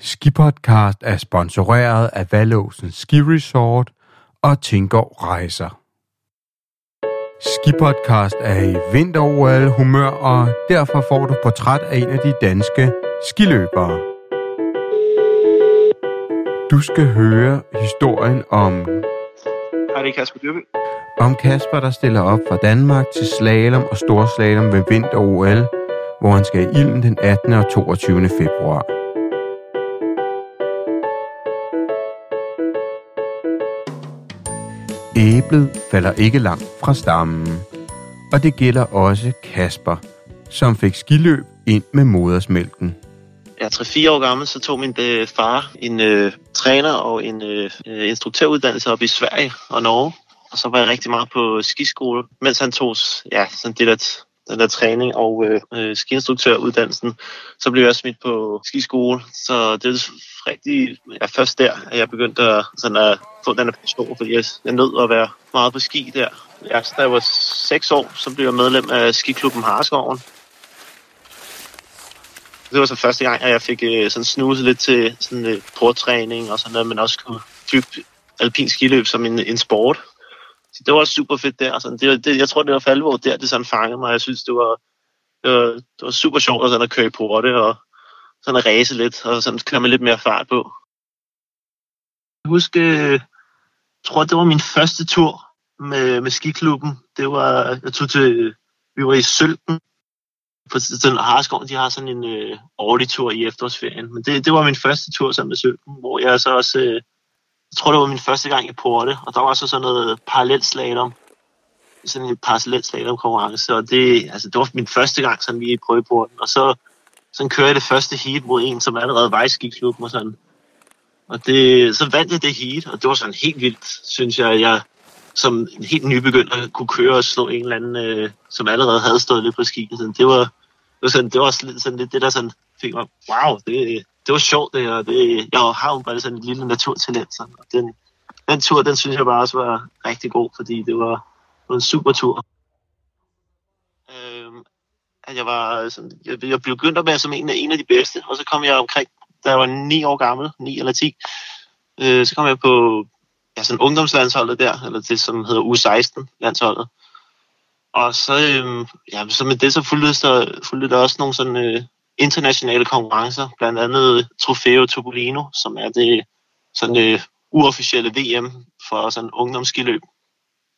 Skipodcast er sponsoreret af Valåsen Ski Resort og Tingård Rejser. Skipodcast er i vinter humør og derfor får du portræt af en af de danske skiløbere. Du skal høre historien om Hej, det er Kasper Dyrby. om Kasper, der stiller op fra Danmark til slalom og storslalom ved vinter-OL, hvor han skal i ilden den 18. og 22. februar. Æblet falder ikke langt fra stammen, og det gælder også Kasper, som fik skiløb ind med modersmælken. Jeg er 3-4 år gammel, så tog min øh, far en øh, træner og en øh, øh, instruktøruddannelse op i Sverige og Norge. Og så var jeg rigtig meget på skiskole, mens han tog ja, sådan det der, den der træning og øh, øh skiinstruktøruddannelsen. Så blev jeg smidt på skiskole, så det er rigtig ja, først der, at jeg begyndte at, sådan at få den her passion, fordi jeg, jeg nød at være meget på ski der. Ja, så da jeg var 6 år, så blev jeg medlem af skiklubben Harskoven. Det var så første gang, at jeg fik øh, sådan snuset lidt til sådan øh, portræning og sådan noget, men også kunne dybe alpin skiløb som en, en sport. Så det var super fedt der. Sådan, det, var- det, jeg tror, det var for alvor der, det sådan fangede mig. Jeg synes, det var, det var, det var super sjovt at, sådan at køre i porte og sådan at ræse lidt, og sådan køre med lidt mere fart på. Jeg husker, øh, jeg tror, det var min første tur med, med skiklubben. Det var, jeg tog til, vi var i Sølten, på sådan Harskoven, de har sådan en øh, årlig tur i efterårsferien. Men det, det var min første tur sammen med Sølten, hvor jeg så også, øh, jeg tror det var min første gang i Porte, og der var så sådan noget parallelslalom, sådan en parallelslalom konkurrence, og det, altså, det var min første gang sådan lige i prøveporten, og så sådan kører jeg det første heat mod en, som allerede var i skiklubben og sådan. Og det, så vandt jeg det heat, og det var sådan helt vildt, synes jeg, jeg som en helt nybegynder kunne køre og slå en eller anden, øh, som allerede havde stået lidt på ski. Sådan, det var, det var, sådan, det var sådan, sådan lidt det, der sådan fik mig, wow, det, det var sjovt det og Det, jeg har jo bare sådan en lille naturtalent. Sådan, og den, den tur, den synes jeg bare også var rigtig god, fordi det var, det var en super tur. Øhm, at jeg var sådan, jeg, jeg blev begyndt være som en af, en af de bedste, og så kom jeg omkring, da jeg var 9 år gammel, 9 eller 10, øh, så kom jeg på ja, sådan ungdomslandsholdet der, eller det som hedder U16-landsholdet. Og så, øhm, ja, så med det så fulgte der, fulgte der også nogle sådan øh, internationale konkurrencer, blandt andet Trofeo Topolino, som er det sådan øh, uofficielle VM for sådan ungdomsskiløb,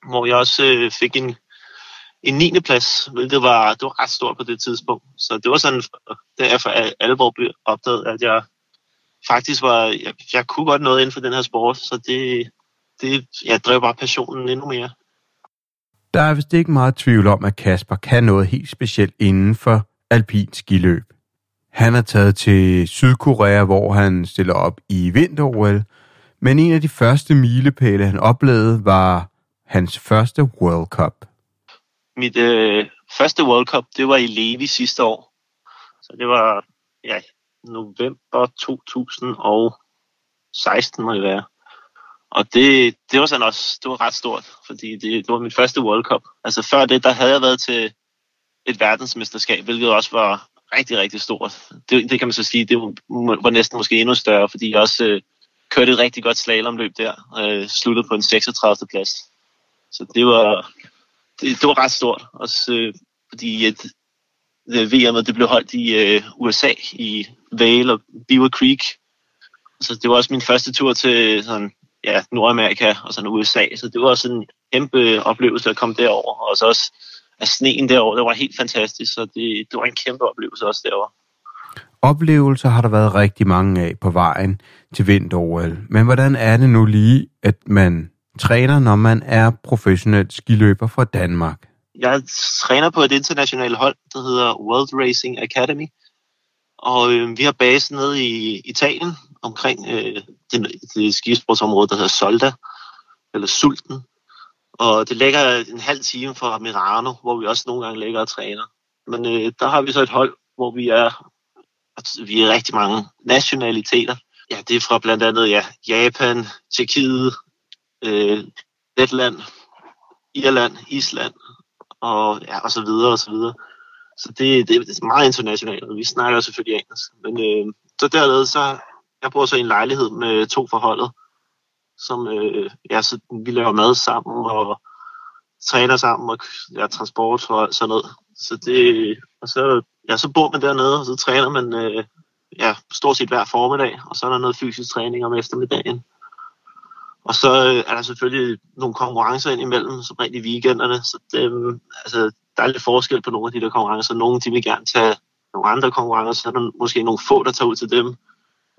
hvor jeg også øh, fik en, en 9. plads, hvilket var, det var ret stort på det tidspunkt. Så det var sådan, da jeg for alvor blev opdaget, at jeg faktisk var, jeg, jeg kunne godt noget inden for den her sport, så det, det jeg drev bare passionen endnu mere. Der er vist ikke meget tvivl om, at Kasper kan noget helt specielt inden for alpin skiløb. Han er taget til Sydkorea, hvor han stiller op i vinter-OL, men en af de første milepæle, han oplevede, var hans første World Cup. Mit øh, første World Cup, det var i Levi sidste år. Så det var ja, november 2016 må det være. Og det, det var sådan også, det var ret stort, fordi det, det var mit første World Cup. Altså før det, der havde jeg været til et verdensmesterskab, hvilket også var rigtig, rigtig stort. Det, det kan man så sige, det var, næsten måske endnu større, fordi jeg også øh, kørte et rigtig godt slalomløb der, øh, sluttede på en 36. plads. Så det var, det, det var ret stort, også øh, fordi et, det øh, VM'et det blev holdt i øh, USA, i Vale og Beaver Creek. Så det var også min første tur til sådan, ja, Nordamerika og sådan USA, så det var sådan en kæmpe oplevelse at komme derover, og så også at sneen derovre, det var helt fantastisk, så det, det var en kæmpe oplevelse også derovre. Oplevelser har der været rigtig mange af på vejen til vinter Men hvordan er det nu lige, at man træner, når man er professionel skiløber fra Danmark? Jeg træner på et internationalt hold, der hedder World Racing Academy, og øh, vi har base nede i Italien, omkring øh, det, det skisportsområde, der hedder Solda, eller Sulten. Og det ligger en halv time fra Mirano, hvor vi også nogle gange ligger og træner. Men øh, der har vi så et hold, hvor vi er, vi er rigtig mange nationaliteter. Ja, det er fra blandt andet ja, Japan, Tjekkiet, øh, Letland, Irland, Island og, ja, og så videre og så videre. Så det, det, det er meget internationalt, og vi snakker selvfølgelig engelsk. Men øh, så dernede, så jeg bor så i en lejlighed med to forholdet, som øh, ja, så vi laver mad sammen og træner sammen og ja, transport og sådan noget. Så det, og så, ja, så bor man dernede, og så træner man øh, ja, stort set hver formiddag, og så er der noget fysisk træning om eftermiddagen. Og så øh, er der selvfølgelig nogle konkurrencer ind imellem, som rent i weekenderne. Så det, øh, altså, der er lidt forskel på nogle af de der konkurrencer. Nogle de vil gerne tage nogle andre konkurrencer, så er der måske nogle få, der tager ud til dem.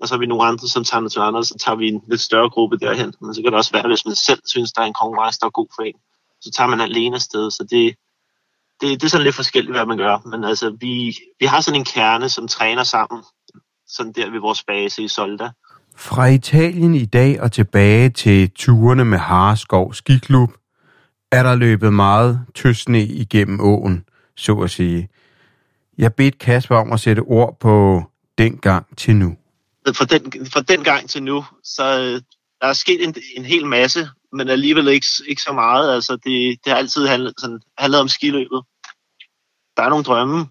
Og så er vi nogle andre, som tager til andre, så tager vi en lidt større gruppe derhen. Men så kan det også være, hvis man selv synes, der er en konkurrence, der er god for en, så tager man alene afsted. Så det, det, det er sådan lidt forskelligt, hvad man gør. Men altså, vi, vi har sådan en kerne, som træner sammen, sådan der ved vores base i Solda. Fra Italien i dag og tilbage til turene med Harskov Skiklub, er der løbet meget tøsne igennem åen, så at sige. Jeg bedte Kasper om at sætte ord på den gang til nu. Fra den, fra den gang til nu, så øh, der er sket en, en hel masse, men alligevel ikke, ikke så meget. Altså, det, det har altid handlet, sådan, handlet om skiløbet. Der er nogle drømme,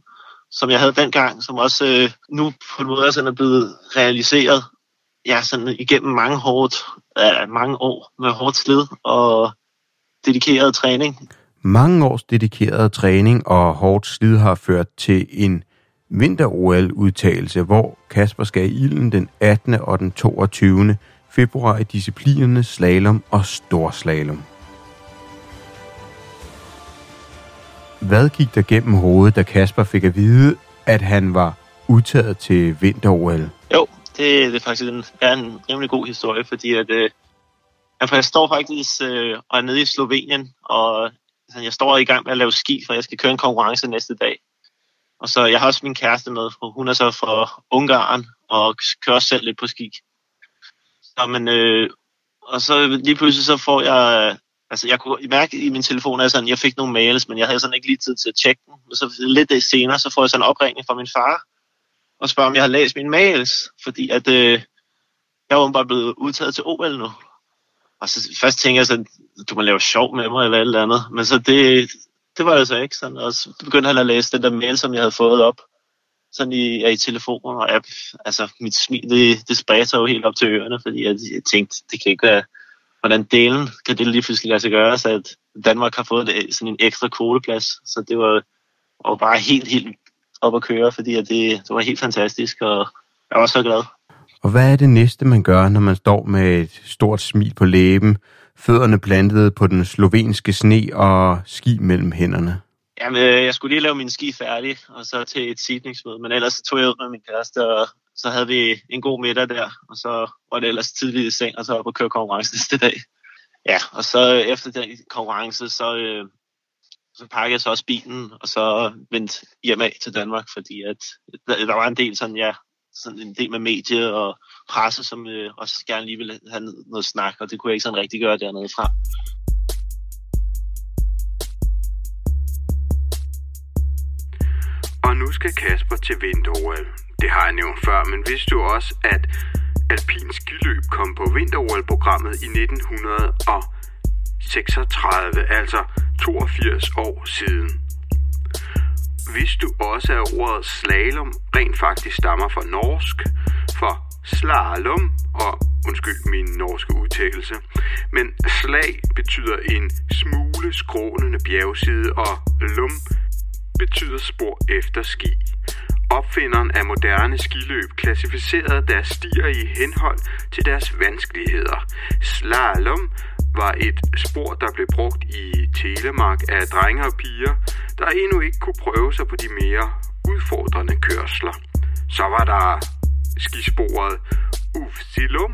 som jeg havde dengang, som også øh, nu på en måde sådan er blevet realiseret ja, sådan igennem mange, hårdt, øh, mange år med hårdt slid og dedikeret træning. Mange års dedikeret træning og hårdt slid har ført til en vinter-OL-udtagelse, hvor Kasper skal i ilden den 18. og den 22. februar i disciplinerne slalom og storslalom. Hvad gik der gennem hovedet, da Kasper fik at vide, at han var udtaget til vinter-OL? Jo, det, det er faktisk en, er en rimelig god historie, fordi at, øh, jeg står faktisk øh, og er nede i Slovenien, og altså, jeg står i gang med at lave ski, for jeg skal køre en konkurrence næste dag. Og så jeg har også min kæreste med, for hun er så fra Ungarn og kører selv lidt på ski. Så, men, øh, og så lige pludselig så får jeg, altså jeg kunne mærke i min telefon, at sådan, jeg fik nogle mails, men jeg havde sådan ikke lige tid til at tjekke dem. Og så lidt senere, så får jeg sådan en opringning fra min far, og spørger, om jeg har læst mine mails, fordi at øh, jeg var bare blevet udtaget til OL nu. Og så først tænker jeg sådan, du må lave sjov med mig eller alt eller andet. Men så det, det var det så ikke sådan. Og så begyndte han at læse den der mail, som jeg havde fået op sådan i, ja, i telefonen, og app. Altså, mit smil, det, det spredte jo helt op til ørerne, fordi jeg, jeg tænkte, det kan ikke være, hvordan delen kan det lige pludselig lade sig gøre, så at Danmark har fået det, sådan en ekstra kvoteplads. Så det var, var bare helt, helt op at køre, fordi at det, det var helt fantastisk, og jeg var så glad. Og hvad er det næste, man gør, når man står med et stort smil på læben, fødderne plantede på den slovenske sne og ski mellem hænderne? Jamen, øh, jeg skulle lige lave min ski færdig, og så til et sidningsmøde, men ellers tog jeg ud med min kæreste, og så havde vi en god middag der, og så var det ellers tidligt i seng, og så op og køre konkurrence næste dag. Ja, og så efter den konkurrence, så, øh, så pakkede jeg så også bilen, og så vendte hjem af til Danmark, fordi at der, der var en del sådan, ja, sådan en del med medie og presse, som øh, også gerne lige ville have noget snak, og det kunne jeg ikke sådan rigtig gøre dernede fra. Og nu skal Kasper til vinter Det har jeg nævnt før, men vidste du også, at alpin skiløb kom på vinter programmet i 1936, altså 82 år siden. Vidste du også, at ordet slalom rent faktisk stammer fra norsk, slalom, og undskyld min norske udtalelse, men slag betyder en smule skrånende bjergside, og lum betyder spor efter ski. Opfinderen af moderne skiløb klassificerede deres stier i henhold til deres vanskeligheder. Slalom var et spor, der blev brugt i Telemark af drenge og piger, der endnu ikke kunne prøve sig på de mere udfordrende kørsler. Så var der skisporet Ufsilum,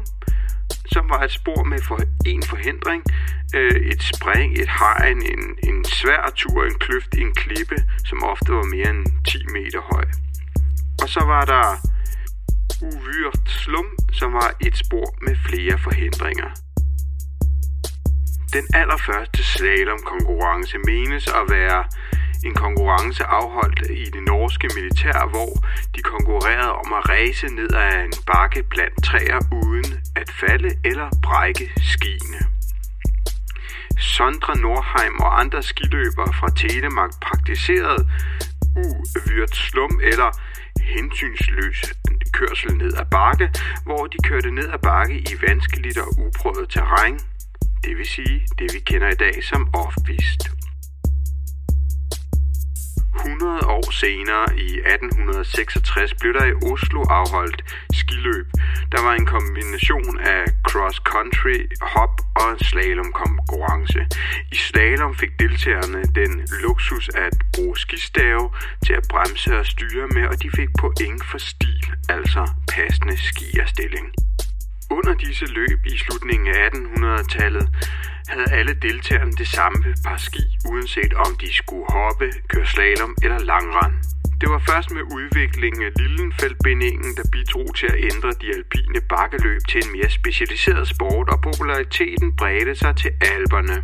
som var et spor med for en forhindring, øh, et spring, et hegn, en, en svær tur, en kløft, i en klippe, som ofte var mere end 10 meter høj. Og så var der Uvyrt Slum, som var et spor med flere forhindringer. Den allerførste slalom-konkurrence menes at være en konkurrence afholdt i det norske militær, hvor de konkurrerede om at ræse ned ad en bakke blandt træer uden at falde eller brække skiene. Sondre Nordheim og andre skiløbere fra Telemark praktiserede uvyrt slum eller hensynsløs kørsel ned ad bakke, hvor de kørte ned ad bakke i vanskeligt og uprøvet terræn, det vil sige det vi kender i dag som off-pist. 100 år senere, i 1866, blev der i Oslo afholdt skiløb. Der var en kombination af cross-country, hop og slalomkonkurrence. I slalom fik deltagerne den luksus at bruge skistave til at bremse og styre med, og de fik point for stil, altså passende skierstilling. Under disse løb i slutningen af 1800-tallet havde alle deltagerne det samme par ski, uanset om de skulle hoppe, køre slalom eller langrand. Det var først med udviklingen af Lillenfeldbindingen, der bidrog til at ændre de alpine bakkeløb til en mere specialiseret sport, og populariteten bredte sig til alberne.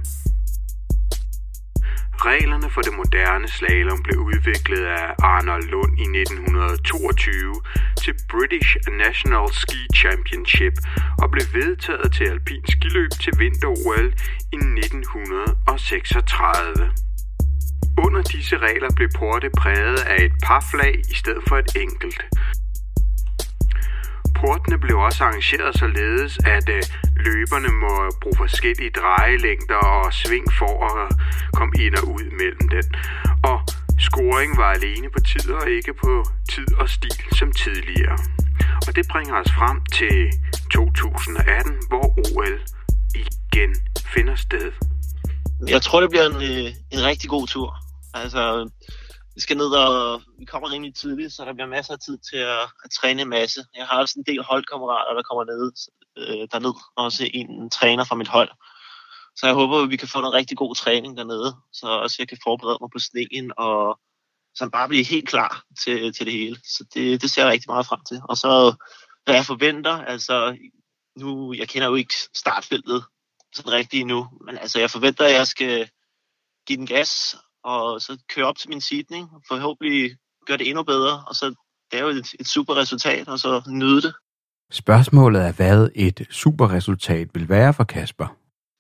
Reglerne for det moderne slalom blev udviklet af Arnold Lund i 1922 til British National Ski Championship og blev vedtaget til alpin skiløb til vinter-OL i 1936. Under disse regler blev porte præget af et par flag i stedet for et enkelt. Portene blev også arrangeret således, at øh, løberne må bruge forskellige drejelængder og sving for at komme ind og ud mellem den. Og scoring var alene på tid og ikke på tid og stil som tidligere. Og det bringer os frem til 2018, hvor OL igen finder sted. Jeg tror, det bliver en, øh, en rigtig god tur. Altså, vi skal ned og vi kommer rimelig tidligt, så der bliver masser af tid til at, at træne en masse. Jeg har også en del holdkammerater, der kommer ned øh, derned, også en træner fra mit hold. Så jeg håber, at vi kan få noget rigtig god træning dernede, så også jeg kan forberede mig på sneen og så bare blive helt klar til, til det hele. Så det, det ser jeg rigtig meget frem til. Og så, hvad jeg forventer, altså nu, jeg kender jo ikke startfeltet sådan rigtigt endnu, men altså jeg forventer, at jeg skal give den gas, og så køre op til min sidning, og forhåbentlig gøre det endnu bedre, og så lave et, et super resultat, og så nyde det. Spørgsmålet er, hvad et super resultat vil være for Kasper.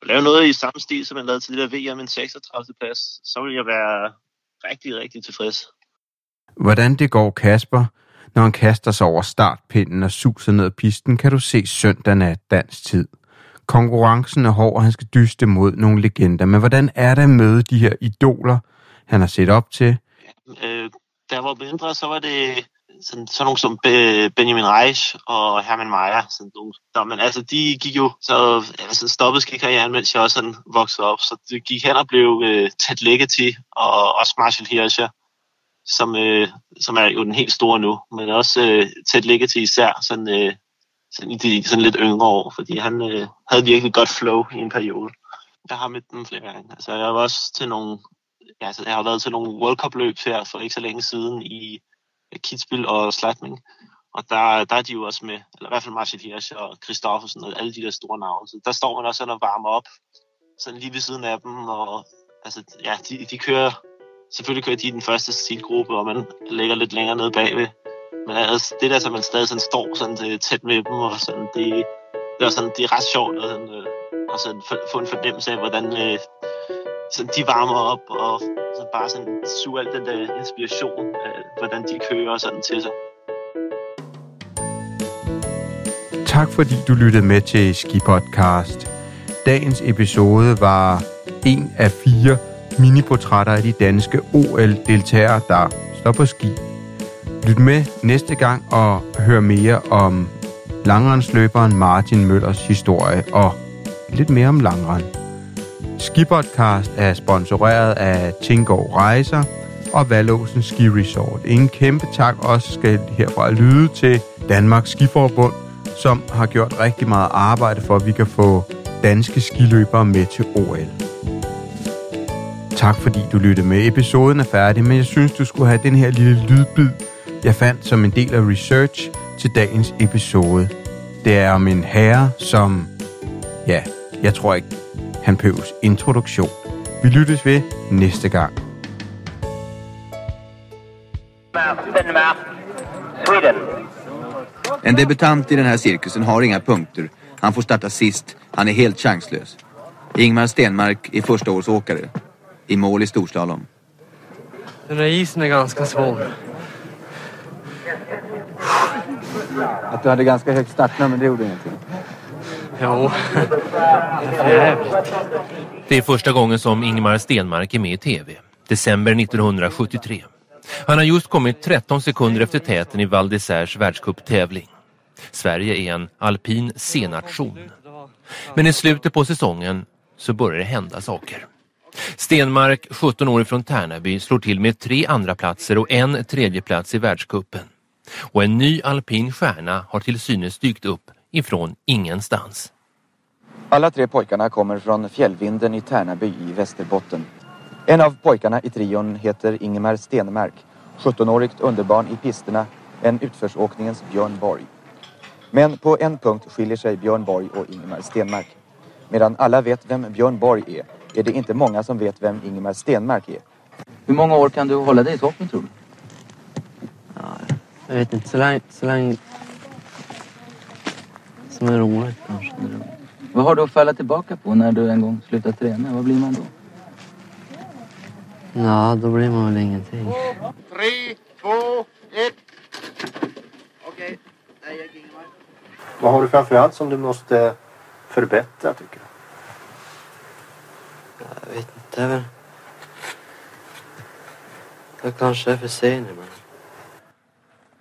At lave noget i samme stil, som jeg lavede til det der VM en 36. plads, så vil jeg være rigtig, rigtig tilfreds. Hvordan det går Kasper, når han kaster sig over startpinden og suser ned ad pisten, kan du se søndag nat dansk tid. Konkurrencen er hård, og han skal dyste mod nogle legender. Men hvordan er det at møde de her idoler, han har set op til? Øh, da jeg var mindre, så var det sådan, sådan nogle som Be- Benjamin Reich og Hermann Mayer. Sådan nogle, der, men altså, de gik jo, så altså, stoppede skikarrieren, mens jeg også sådan voksede op. Så det gik hen og blev øh, Ted Ligety og også Marshall Hirscher, som, øh, som er jo den helt store nu. Men også øh, Ted Ligety især sådan, øh, sådan i de sådan lidt yngre år, fordi han øh, havde virkelig godt flow i en periode. Jeg har mødt dem flere gange. Altså, jeg var også til nogle, altså, jeg har været til nogle World Cup løb her for ikke så længe siden i Kitzbühel og Slatning. Og der, der er de jo også med, eller i hvert fald Marcel Hirsch og Christoffersen og alle de der store navne. Så der står man også sådan og varmer op, sådan lige ved siden af dem. Og, altså, ja, de, de kører, selvfølgelig kører de i den første stilgruppe, og man ligger lidt længere nede bagved. Men altså, det der, så man stadig sådan står sådan øh, tæt med dem, og sådan, det, det, er sådan, det er ret sjovt at sådan, øh, at sådan, få en fornemmelse af, hvordan øh, så de varmer op, og så bare sådan suger alt den der inspiration øh, hvordan de kører sådan til sig. Tak fordi du lyttede med til Ski Podcast. Dagens episode var en af fire miniportrætter af de danske OL-deltagere, der står på ski. Lyt med næste gang og hør mere om langrendsløberen Martin Møllers historie og lidt mere om langrend. Skipodcast er sponsoreret af Tingård Rejser og Valåsen Ski Resort. En kæmpe tak også skal herfra lyde til Danmarks Skiforbund, som har gjort rigtig meget arbejde for, at vi kan få danske skiløbere med til OL. Tak fordi du lyttede med. Episoden er færdig, men jeg synes, du skulle have den her lille lydbid, jeg fandt som en del af research til dagens episode. Det er om en herre, som... Ja, jeg tror ikke, han behøves introduktion. Vi lyttes ved næste gang. Sweden. En debutant i den här cirkusen har inga punkter. Han får starta sist. Han är helt chanslös. Ingmar Stenmark är första års åkare. I mål i storslalom. Den här isen är ganska svår. Att du hade ganska högt startnummer, det gjorde ingenting. Jo, Det är första gången som Ingmar Stenmark är med i tv. December 1973. Han har just kommit 13 sekunder efter täten i Val d'Isères världscuptävling. Sverige är en alpin senation. Men i slutet på säsongen så börjar det hända saker. Stenmark, 17 år från Tärnaby, slår till med tre andra platser och en tredje plats i världskuppen. Och en ny alpin stjärna har till synes dykt upp ifrån ingenstans. Alla tre pojkarna kommer från Fjällvinden i Tärnaby i Västerbotten. En av pojkarna i trion heter Ingemar Stenmark. 17-årigt underbarn i pisterna, en utförsåkningens Björn Borg. Men på en punkt skiljer sig Björn Borg och Ingemar Stenmark. Medan alla vet vem Björn Borg är, är det inte många som vet vem Ingemar Stenmark är. Hur många år kan du hålla dig i toppen tror du? Jag vet inte, så länge, så länge som är roligt kanske. Vad har du att falla tillbaka på när du en gång slutar träna? Vad blir man då? Ja, då blir man väl ingenting. Tre, två, ett. Okej. Vad har du framförallt som du måste förbättra tycker du? Jag vet inte, det är väl... Jag kanske är för sen ibland.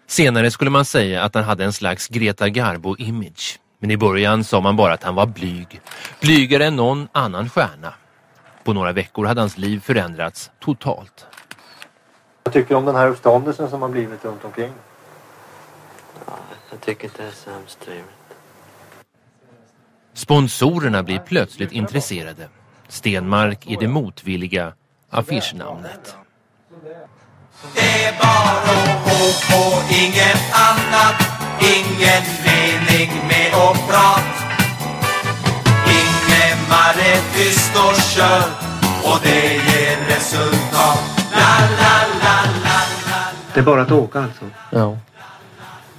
Senare skulle man säga att han hade en slags Greta Garbo-image. Men i början sa man bara att han var blyg. Blygare än någon annan stjärna. På några veckor hade hans liv förändrats totalt. Vad tycker du om den här uppståndelsen som har blivit runt omkring? Ja, jag tycker inte det är så hemskt trevligt. Sponsorerna blir plötsligt intresserade. Stenmark är det motvilliga affischnamnet. Det är bara åk och inget annat Ingen mening med att prat Ingemar är tyst och kör Och det ger resultat La la la la la Det är bara att åka alltså. Ja.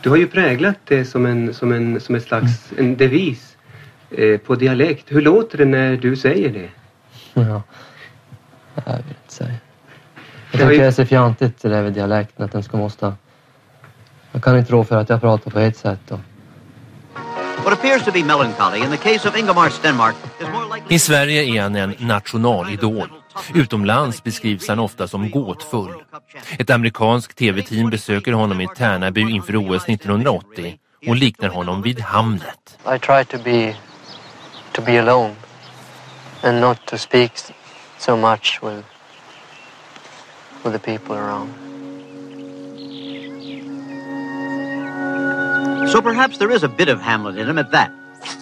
Du har ju präglat det som en, som en, som ett slags en devis eh, på dialekt. Hur låter det när du säger det? ja. Jag vill inte säga. Jag Det tycker ju- det är så fjantigt det där med dialekten att den ska måste... Jag kan inte rå för att jag pratar på ett sätt då. What appears to be melancholy in the case of Ingemar Stenmark is more likely... I Sverige är han en nationalidol. Utomlands beskrivs han ofta som gåtfull. Ett amerikanskt tv-team besöker honom i Tärnaby inför OS 1980 och liknar honom vid Hamlet. I try to be... to be alone. And not to speak so much with... with the people around. So perhaps there is a bit of Hamlet in him at that.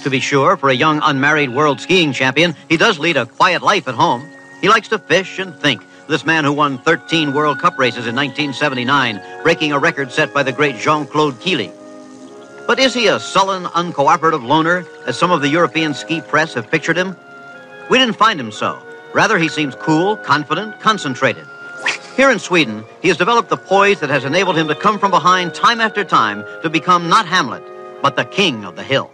To be sure, for a young unmarried world skiing champion, he does lead a quiet life at home. He likes to fish and think. This man who won 13 World Cup races in 1979, breaking a record set by the great Jean-Claude Keely. But is he a sullen, uncooperative loner, as some of the European ski press have pictured him? We didn't find him so. Rather, he seems cool, confident, concentrated. Here in Sweden, he has developed the poise that has enabled him to come from behind time after time to become not Hamlet, but the king of the hill.